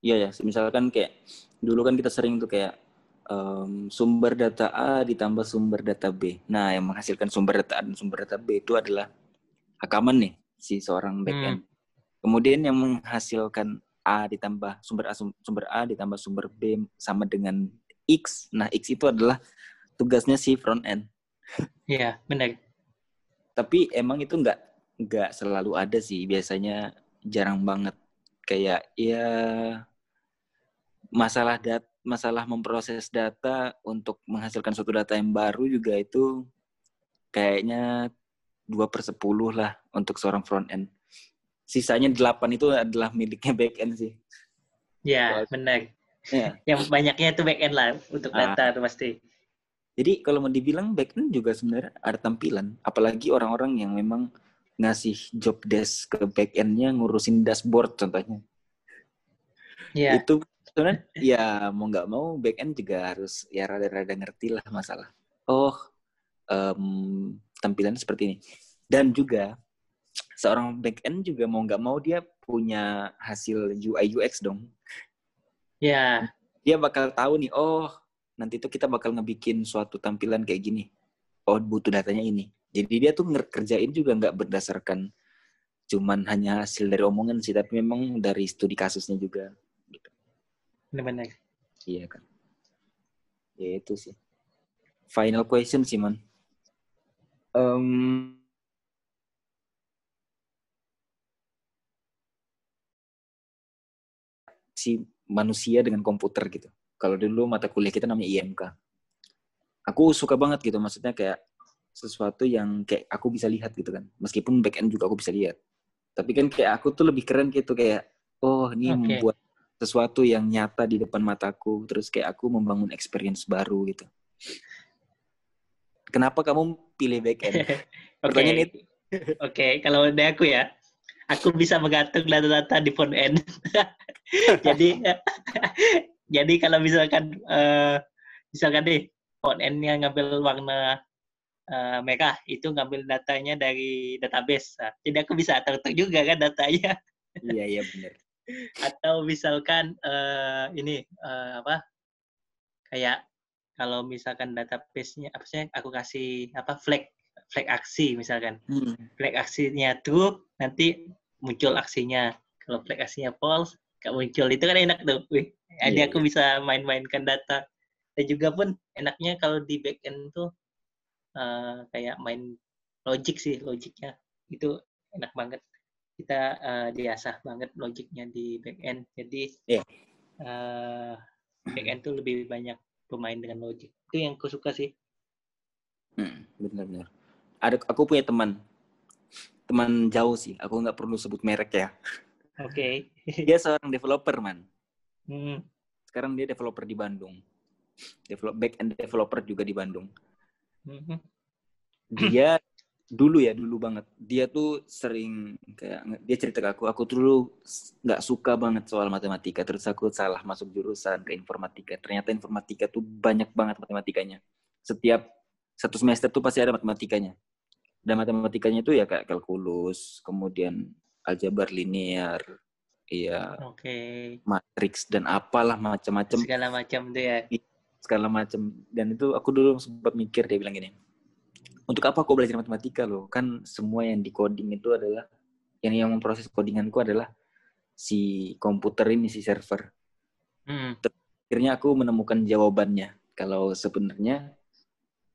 iya ya misalkan kayak dulu kan kita sering tuh kayak um, sumber data A ditambah sumber data B nah yang menghasilkan sumber data A dan sumber data B itu adalah rekaman nih si seorang backend. Hmm. Kemudian yang menghasilkan A ditambah sumber A sumber A ditambah sumber B sama dengan X. Nah, X itu adalah tugasnya si front end. Iya, benar. Tapi emang itu nggak nggak selalu ada sih. Biasanya jarang banget. Kayak ya masalah dat masalah memproses data untuk menghasilkan suatu data yang baru juga itu kayaknya dua per sepuluh lah untuk seorang front end. Sisanya delapan itu adalah miliknya back end sih. Ya, benar. Ya. Yang banyaknya itu back end lah untuk ah. data itu pasti. Jadi kalau mau dibilang back end juga sebenarnya ada tampilan. Apalagi orang-orang yang memang ngasih job desk ke back endnya ngurusin dashboard contohnya. Ya. Itu sebenarnya ya mau nggak mau back end juga harus ya rada-rada ngerti lah masalah. Oh, um, tampilan seperti ini. Dan juga seorang back end juga mau nggak mau dia punya hasil UI UX dong. Ya. Yeah. Dia bakal tahu nih, oh nanti tuh kita bakal ngebikin suatu tampilan kayak gini. Oh butuh datanya ini. Jadi dia tuh ngerjain juga nggak berdasarkan cuman hanya hasil dari omongan sih, tapi memang dari studi kasusnya juga. Gitu. Benar-benar. Iya kan. Ya itu sih. Final question sih man um, si manusia dengan komputer gitu. Kalau dulu mata kuliah kita namanya IMK. Aku suka banget gitu, maksudnya kayak sesuatu yang kayak aku bisa lihat gitu kan. Meskipun back end juga aku bisa lihat. Tapi kan kayak aku tuh lebih keren gitu kayak, oh ini okay. membuat sesuatu yang nyata di depan mataku. Terus kayak aku membangun experience baru gitu kenapa kamu pilih backend? Pertanyaan okay. itu. Oke, okay. kalau dari aku ya, aku bisa menggantung data-data di front end. jadi, jadi kalau misalkan, uh, misalkan deh, front endnya ngambil warna uh, merah, itu ngambil datanya dari database. Nah, jadi aku bisa atur juga kan datanya. iya, iya benar. Atau misalkan uh, ini uh, apa? Kayak kalau misalkan database-nya apa sih aku kasih apa flag flag aksi misalkan hmm. flag aksinya true nanti muncul aksinya kalau flag aksinya false gak muncul itu kan enak tuh Wih, yeah, aku yeah. bisa main-mainkan data. Dan juga pun enaknya kalau di back end tuh uh, kayak main logic sih logiknya. Itu enak banget. Kita uh, diasah banget logiknya di back end jadi yeah. uh, back end tuh lebih banyak pemain dengan logik itu yang aku suka sih. Hmm, benar-benar ada aku punya teman. Teman jauh sih. Aku nggak perlu sebut merek ya. Oke. Okay. dia seorang developer man hmm. sekarang dia developer di Bandung develop back end developer juga di Bandung. Mm-hmm. Dia dulu ya dulu banget dia tuh sering kayak dia cerita ke aku aku dulu nggak suka banget soal matematika terus aku salah masuk jurusan ke informatika ternyata informatika tuh banyak banget matematikanya setiap satu semester tuh pasti ada matematikanya dan matematikanya tuh ya kayak kalkulus kemudian aljabar linear iya. Okay. matriks dan apalah macam-macam. Segala macam tuh ya. Segala macam. Dan itu aku dulu sempat mikir dia bilang gini untuk apa aku belajar matematika loh? Kan semua yang di coding itu adalah yang yang memproses codinganku adalah si komputer ini si server. Hmm. akhirnya aku menemukan jawabannya. Kalau sebenarnya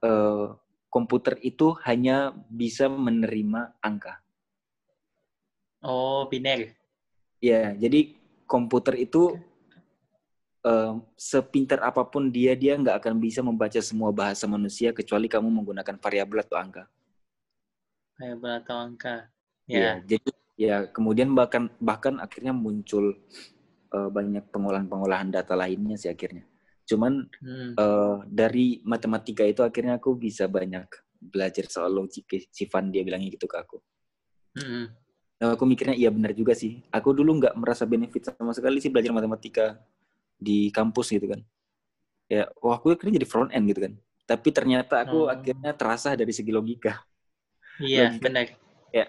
uh, komputer itu hanya bisa menerima angka. Oh biner ya jadi komputer itu um, sepintar apa pun dia dia nggak akan bisa membaca semua bahasa manusia kecuali kamu menggunakan variabel atau angka. Variabel atau angka. Ya. ya jadi ya kemudian bahkan bahkan akhirnya muncul uh, banyak pengolahan-pengolahan data lainnya sih akhirnya. Cuman hmm. uh, dari matematika itu akhirnya aku bisa banyak belajar soal logik si Van dia bilangnya gitu ke aku. Hmm. Nah, aku mikirnya iya benar juga sih. Aku dulu nggak merasa benefit sama sekali sih belajar matematika di kampus gitu kan. Ya wah aku akhirnya jadi front end gitu kan. Tapi ternyata aku hmm. akhirnya terasa dari segi logika. Iya logika. benar. Ya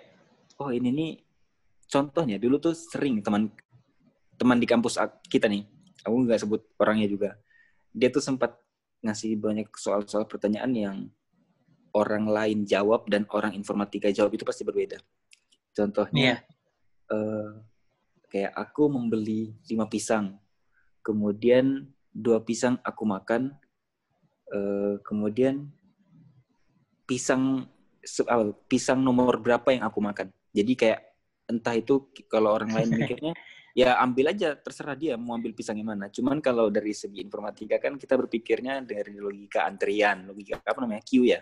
oh ini nih contohnya. Dulu tuh sering teman teman di kampus kita nih aku nggak sebut orangnya juga. Dia tuh sempat ngasih banyak soal-soal pertanyaan yang orang lain jawab dan orang informatika jawab itu pasti berbeda contohnya yeah. uh, kayak aku membeli lima pisang kemudian dua pisang aku makan, uh, kemudian pisang uh, pisang nomor berapa yang aku makan. Jadi kayak entah itu kalau orang lain mikirnya ya ambil aja terserah dia mau ambil pisang yang mana. Cuman kalau dari segi informatika kan kita berpikirnya dari logika antrian, logika apa namanya Q ya.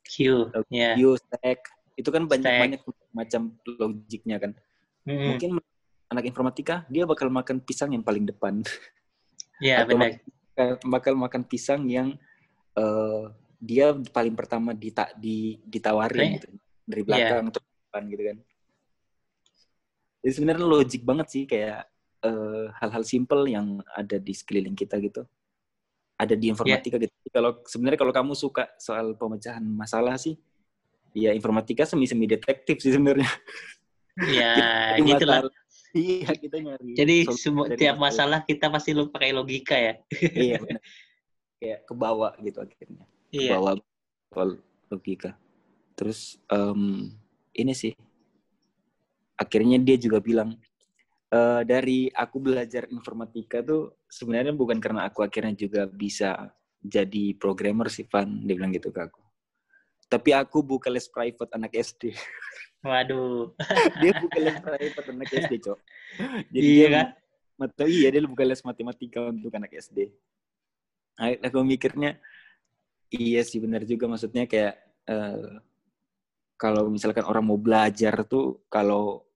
Q, yeah. Q stack itu kan banyak banyak macam logiknya kan. Mm-hmm. Mungkin anak informatika dia bakal makan pisang yang paling depan. Iya benar. Bakal makan pisang yang uh, dia paling pertama dita di ditawarin okay. gitu dari belakang yeah. depan gitu kan. Jadi sebenarnya logik banget sih kayak eh, hal-hal simple yang ada di sekeliling kita gitu. Ada di informatika yeah. gitu. Kalau sebenarnya kalau kamu suka soal pemecahan masalah sih, ya informatika semi-semi detektif sih sebenarnya. Iya, gitulah. Iya, kita nyari. Jadi semua tiap masalah kita pasti lu pakai logika ya. iya, benar. Kayak ke bawah gitu akhirnya. Iya. bawah soal logika. Terus um, ini sih akhirnya dia juga bilang e, dari aku belajar informatika tuh sebenarnya bukan karena aku akhirnya juga bisa jadi programmer sih Van dia bilang gitu ke aku tapi aku buka les private anak SD Waduh. dia buka les private anak SD, Cok. Jadi iya kan? Mata iya dia buka les matematika untuk anak SD. Aku mikirnya iya sih benar juga maksudnya kayak uh, kalau misalkan orang mau belajar tuh kalau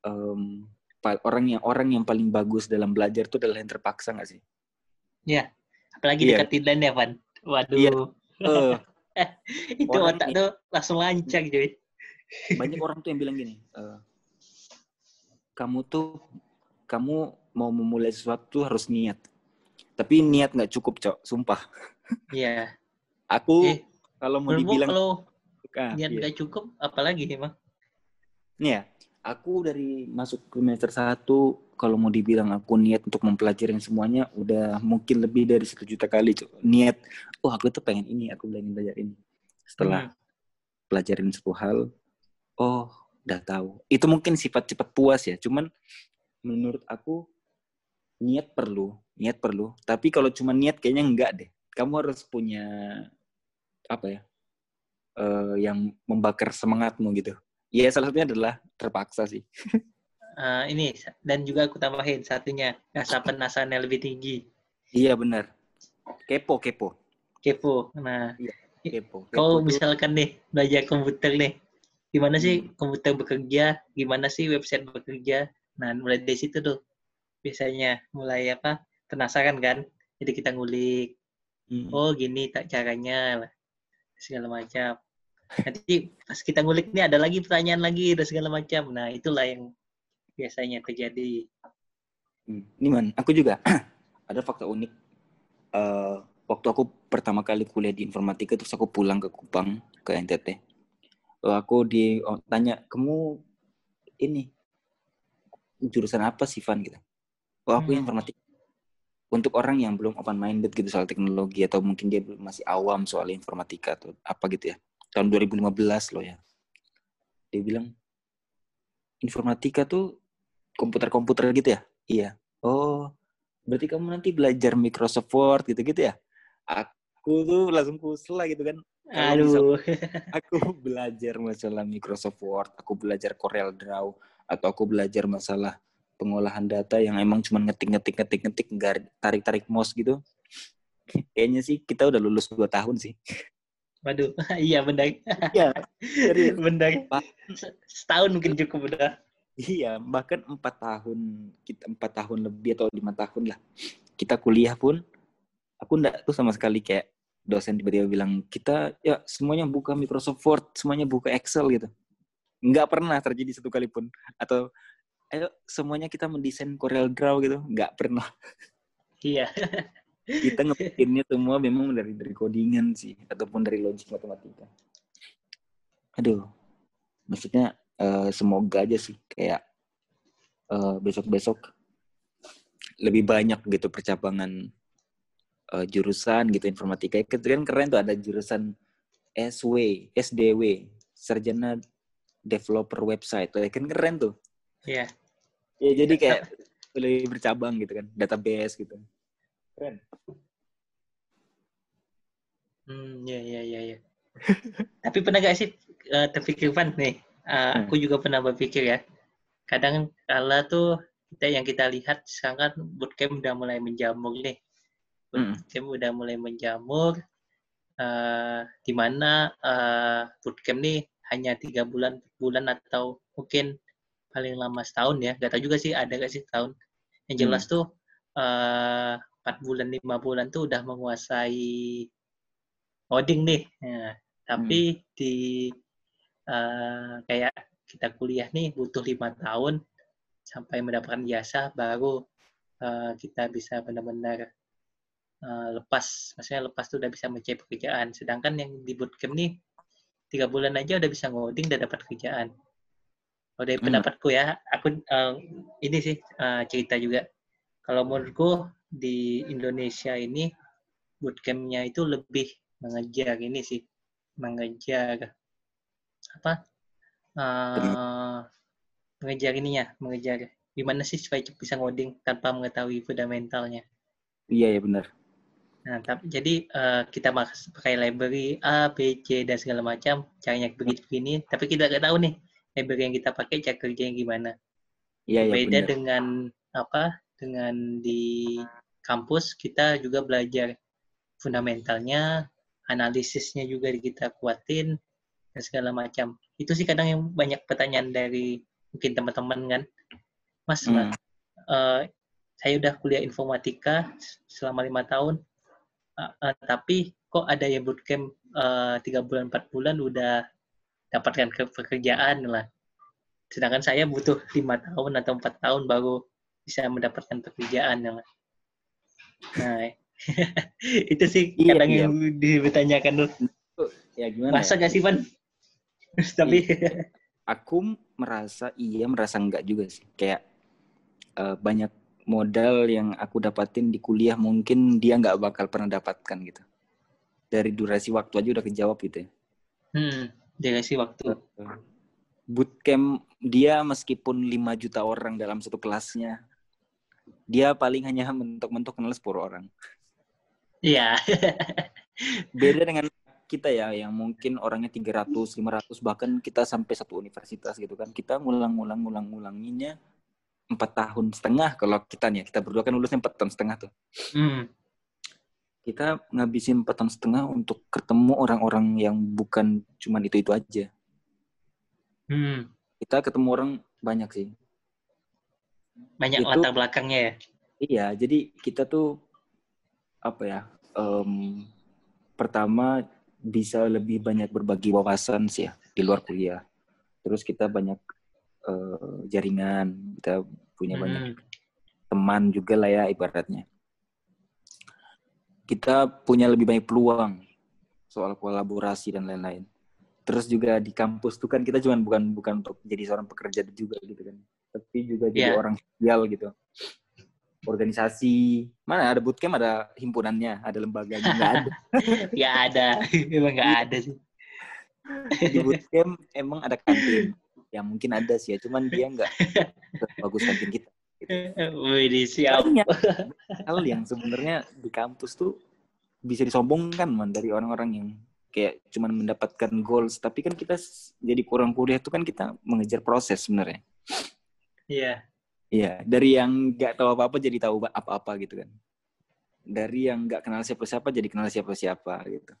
um, orang yang orang yang paling bagus dalam belajar tuh adalah yang terpaksa gak sih? Iya. Apalagi iya. dekat deadline ya, Van. Waduh. Iya. Uh, itu otak tuh langsung lancar, cuy banyak orang tuh yang bilang gini e, kamu tuh kamu mau memulai sesuatu harus niat tapi niat nggak cukup cok sumpah iya yeah. aku eh, kalau mau dibilang kalau ah, niat iya. nggak iya. cukup apalagi emang ya aku dari masuk semester satu kalau mau dibilang aku niat untuk mempelajari semuanya udah mungkin lebih dari satu juta kali niat oh aku tuh pengen ini aku pengen belajar ini setelah hmm. pelajarin sebuah hal oh udah tahu itu mungkin sifat cepat puas ya cuman menurut aku niat perlu niat perlu tapi kalau cuma niat kayaknya enggak deh kamu harus punya apa ya? Uh, yang membakar semangatmu gitu. Iya, salah satunya adalah terpaksa sih. uh, ini dan juga aku tambahin satunya rasa penasaran yang lebih tinggi. Iya benar. Kepo, kepo. Kepo. Nah, iya, kepo. kepo kau misalkan nih belajar komputer nih, gimana sih hmm. komputer bekerja, gimana sih website bekerja. Nah, mulai dari situ tuh biasanya mulai apa penasaran kan jadi kita ngulik hmm. oh gini tak caranya lah segala macam nanti pas kita ngulik nih ada lagi pertanyaan lagi dan segala macam nah itulah yang biasanya terjadi. Hmm. ini man aku juga ada fakta unik. Uh, waktu aku pertama kali kuliah di informatika terus aku pulang ke Kupang ke NTT aku di oh, tanya kamu ini jurusan apa sih Van? Gitu. Oh aku hmm. informatika. Untuk orang yang belum open minded gitu soal teknologi atau mungkin dia masih awam soal informatika atau apa gitu ya. Tahun 2015 loh ya. Dia bilang informatika tuh komputer-komputer gitu ya? Iya. Oh berarti kamu nanti belajar Microsoft Word gitu-gitu ya? Aku tuh langsung kusel lah gitu kan. Aduh. aku belajar masalah Microsoft Word aku belajar Corel Draw atau aku belajar masalah pengolahan data yang emang cuma ngetik-ngetik ngetik-ngetik nggak tarik-tarik mouse gitu. Kayaknya sih kita udah lulus dua tahun sih. Waduh iya benar iya benar setahun mungkin cukup udah iya bahkan empat tahun kita empat tahun lebih atau lima tahun lah kita kuliah pun aku ndak tuh sama sekali kayak dosen tiba-tiba bilang kita ya semuanya buka Microsoft Word semuanya buka Excel gitu. Nggak pernah terjadi satu kali pun. Atau ayo semuanya kita mendesain Corel Draw gitu. Nggak pernah. Iya. Kita ngepikirinnya semua memang dari dari codingan sih ataupun dari logik matematika. Aduh maksudnya uh, semoga aja sih kayak uh, besok-besok lebih banyak gitu percabangan uh, jurusan gitu informatika. Kan keren tuh ada jurusan SW SDW sarjana developer website. Kan keren tuh. Iya. Ya jadi kayak lebih bercabang gitu kan database gitu. Keren. Hmm ya ya ya ya tapi pernah gak sih uh, terpikir Van nih uh, hmm. aku juga pernah berpikir ya kadang kala tuh kita yang kita lihat sekarang kan bootcamp udah mulai menjamur nih hmm. bootcamp hmm. udah mulai menjamur uh, di mana uh, bootcamp nih hanya tiga bulan bulan atau mungkin paling lama setahun ya gak tau juga sih ada gak sih tahun yang jelas hmm. tuh eh, empat uh, bulan lima bulan tuh udah menguasai coding nih ya, tapi hmm. di uh, kayak kita kuliah nih butuh lima tahun sampai mendapatkan jasa baru uh, kita bisa benar-benar uh, lepas maksudnya lepas tuh udah bisa mencari pekerjaan sedangkan yang di bootcamp nih tiga bulan aja udah bisa ngoding dan dapat kerjaan kalau dari hmm. pendapatku ya, aku uh, ini sih uh, cerita juga. Kalau menurutku di Indonesia ini bootcampnya itu lebih mengejar ini sih, mengejar apa? Uh, mengejar ininya, mengejar gimana sih supaya bisa ngoding tanpa mengetahui fundamentalnya. Iya ya benar. Nah, tapi, jadi uh, kita pakai library A, B, C dan segala macam, caranya begitu begini, tapi kita nggak tahu nih library yang kita pakai cara kerjanya gimana. Iya, iya, Beda dengan apa? Dengan di kampus kita juga belajar fundamentalnya, analisisnya juga kita kuatin dan segala macam. Itu sih kadang yang banyak pertanyaan dari mungkin teman-teman kan, Mas, hmm. uh, saya udah kuliah informatika selama lima tahun, uh, uh, tapi kok ada yang bootcamp tiga uh, bulan empat bulan udah dapatkan pekerjaan lah. Sedangkan saya butuh lima tahun atau empat tahun baru bisa mendapatkan pekerjaan lah. Nah, itu sih iya, kadang iya. yang ditanyakan tuh. Ya gimana? Masa ya? gak sih, Pan? Tapi iya. aku merasa iya, merasa enggak juga sih. Kayak uh, banyak modal yang aku dapatin di kuliah mungkin dia nggak bakal pernah dapatkan gitu. Dari durasi waktu aja udah kejawab gitu ya. Hmm dikasih waktu bootcamp dia meskipun 5 juta orang dalam satu kelasnya dia paling hanya mentok-mentok kenal 10 orang Iya. Beda dengan kita ya yang mungkin orangnya 300, 500 bahkan kita sampai satu universitas gitu kan. Kita ngulang-ngulang ngulang-ngulanginya empat tahun setengah kalau kita nih kita berdua kan lulusnya empat tahun setengah tuh. Hmm. Kita ngabisin empat tahun setengah untuk ketemu orang-orang yang bukan cuman itu itu aja. Hmm. Kita ketemu orang banyak sih. Banyak Itu- latar belakangnya ya. Iya, jadi kita tuh apa ya? em, pertama bisa lebih banyak berbagi wawasan sih ya di luar kuliah. Terus kita banyak eh, jaringan, kita punya banyak Hmm. teman juga lah ya ibaratnya. Kita punya lebih banyak peluang soal kolaborasi dan lain-lain. Terus juga di kampus tuh kan kita cuma bukan bukan untuk jadi seorang pekerja juga gitu kan, tapi juga jadi Iya. orang sosial gitu. Organisasi, mana ada bootcamp, ada himpunannya, ada lembaganya, nggak ada. Nggak ada. Emang nggak ada sih. Di bootcamp emang ada kantin, ya mungkin ada sih ya, cuman dia nggak bagus kantin kita. Wih, siap. Banyak hal yang sebenarnya di kampus tuh bisa disombongkan man dari orang-orang yang kayak cuman mendapatkan goals tapi kan kita jadi kurang kuliah itu kan kita mengejar proses sebenarnya Iya. Iya dari yang nggak tahu apa-apa jadi tahu apa-apa gitu kan. Dari yang nggak kenal siapa-siapa jadi kenal siapa-siapa gitu.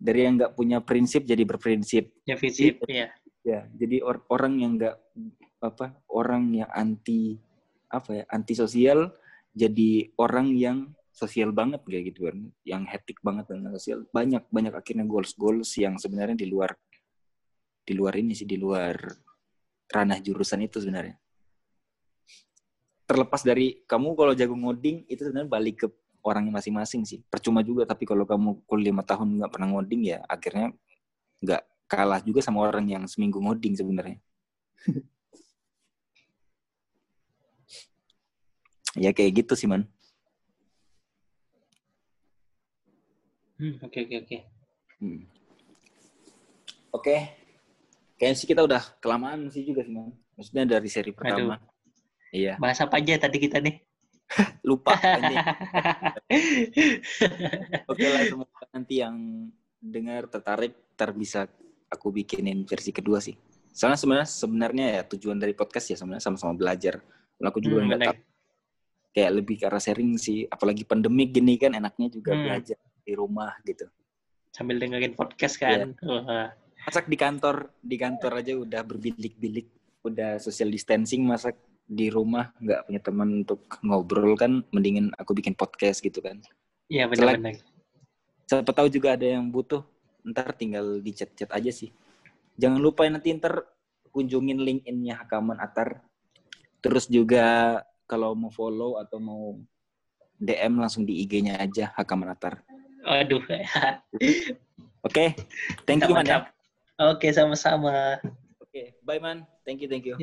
Dari yang nggak punya prinsip jadi berprinsip. Ya visip. Iya. ya jadi or- orang yang nggak apa orang yang anti apa ya anti sosial jadi orang yang sosial banget kayak gitu kan. Yang hektik banget dengan sosial. Banyak banyak akhirnya goals goals yang sebenarnya di luar di luar ini sih di luar ranah jurusan itu sebenarnya terlepas dari kamu kalau jago ngoding itu sebenarnya balik ke orangnya masing-masing sih percuma juga tapi kalau kamu kuliah lima tahun nggak pernah ngoding ya akhirnya nggak kalah juga sama orang yang seminggu ngoding sebenarnya. ya kayak gitu sih man. Hmm, Oke, oke, oke. Hmm. Oke, kayaknya sih kita udah kelamaan sih juga sih man. Maksudnya dari seri pertama. Iya, Bahas apa aja tadi kita nih? lupa. Oke lah semoga nanti yang dengar tertarik ntar bisa aku bikinin versi kedua sih. Soalnya sebenarnya sebenarnya ya tujuan dari podcast ya sebenarnya sama-sama belajar. Kalau aku juga Hmm, nggak benar. tahu kayak lebih ke arah sharing sih. Apalagi pandemik gini kan enaknya juga Hmm. belajar di rumah gitu. Sambil dengerin podcast kan. Wah. Masak di kantor, di kantor aja udah berbilik-bilik, udah social distancing, masak di rumah nggak punya teman untuk ngobrol kan, mendingin aku bikin podcast gitu kan. Iya benar-benar. Siapa tahu juga ada yang butuh, ntar tinggal di chat-chat aja sih. Jangan lupa nanti ntar kunjungin LinkedIn-nya Hakaman Atar. Terus juga kalau mau follow atau mau DM langsung di IG-nya aja Hakaman Atar. Aduh. Oke, thank you man ya. Oke, sama-sama. Oke, bye man. Thank you, thank you.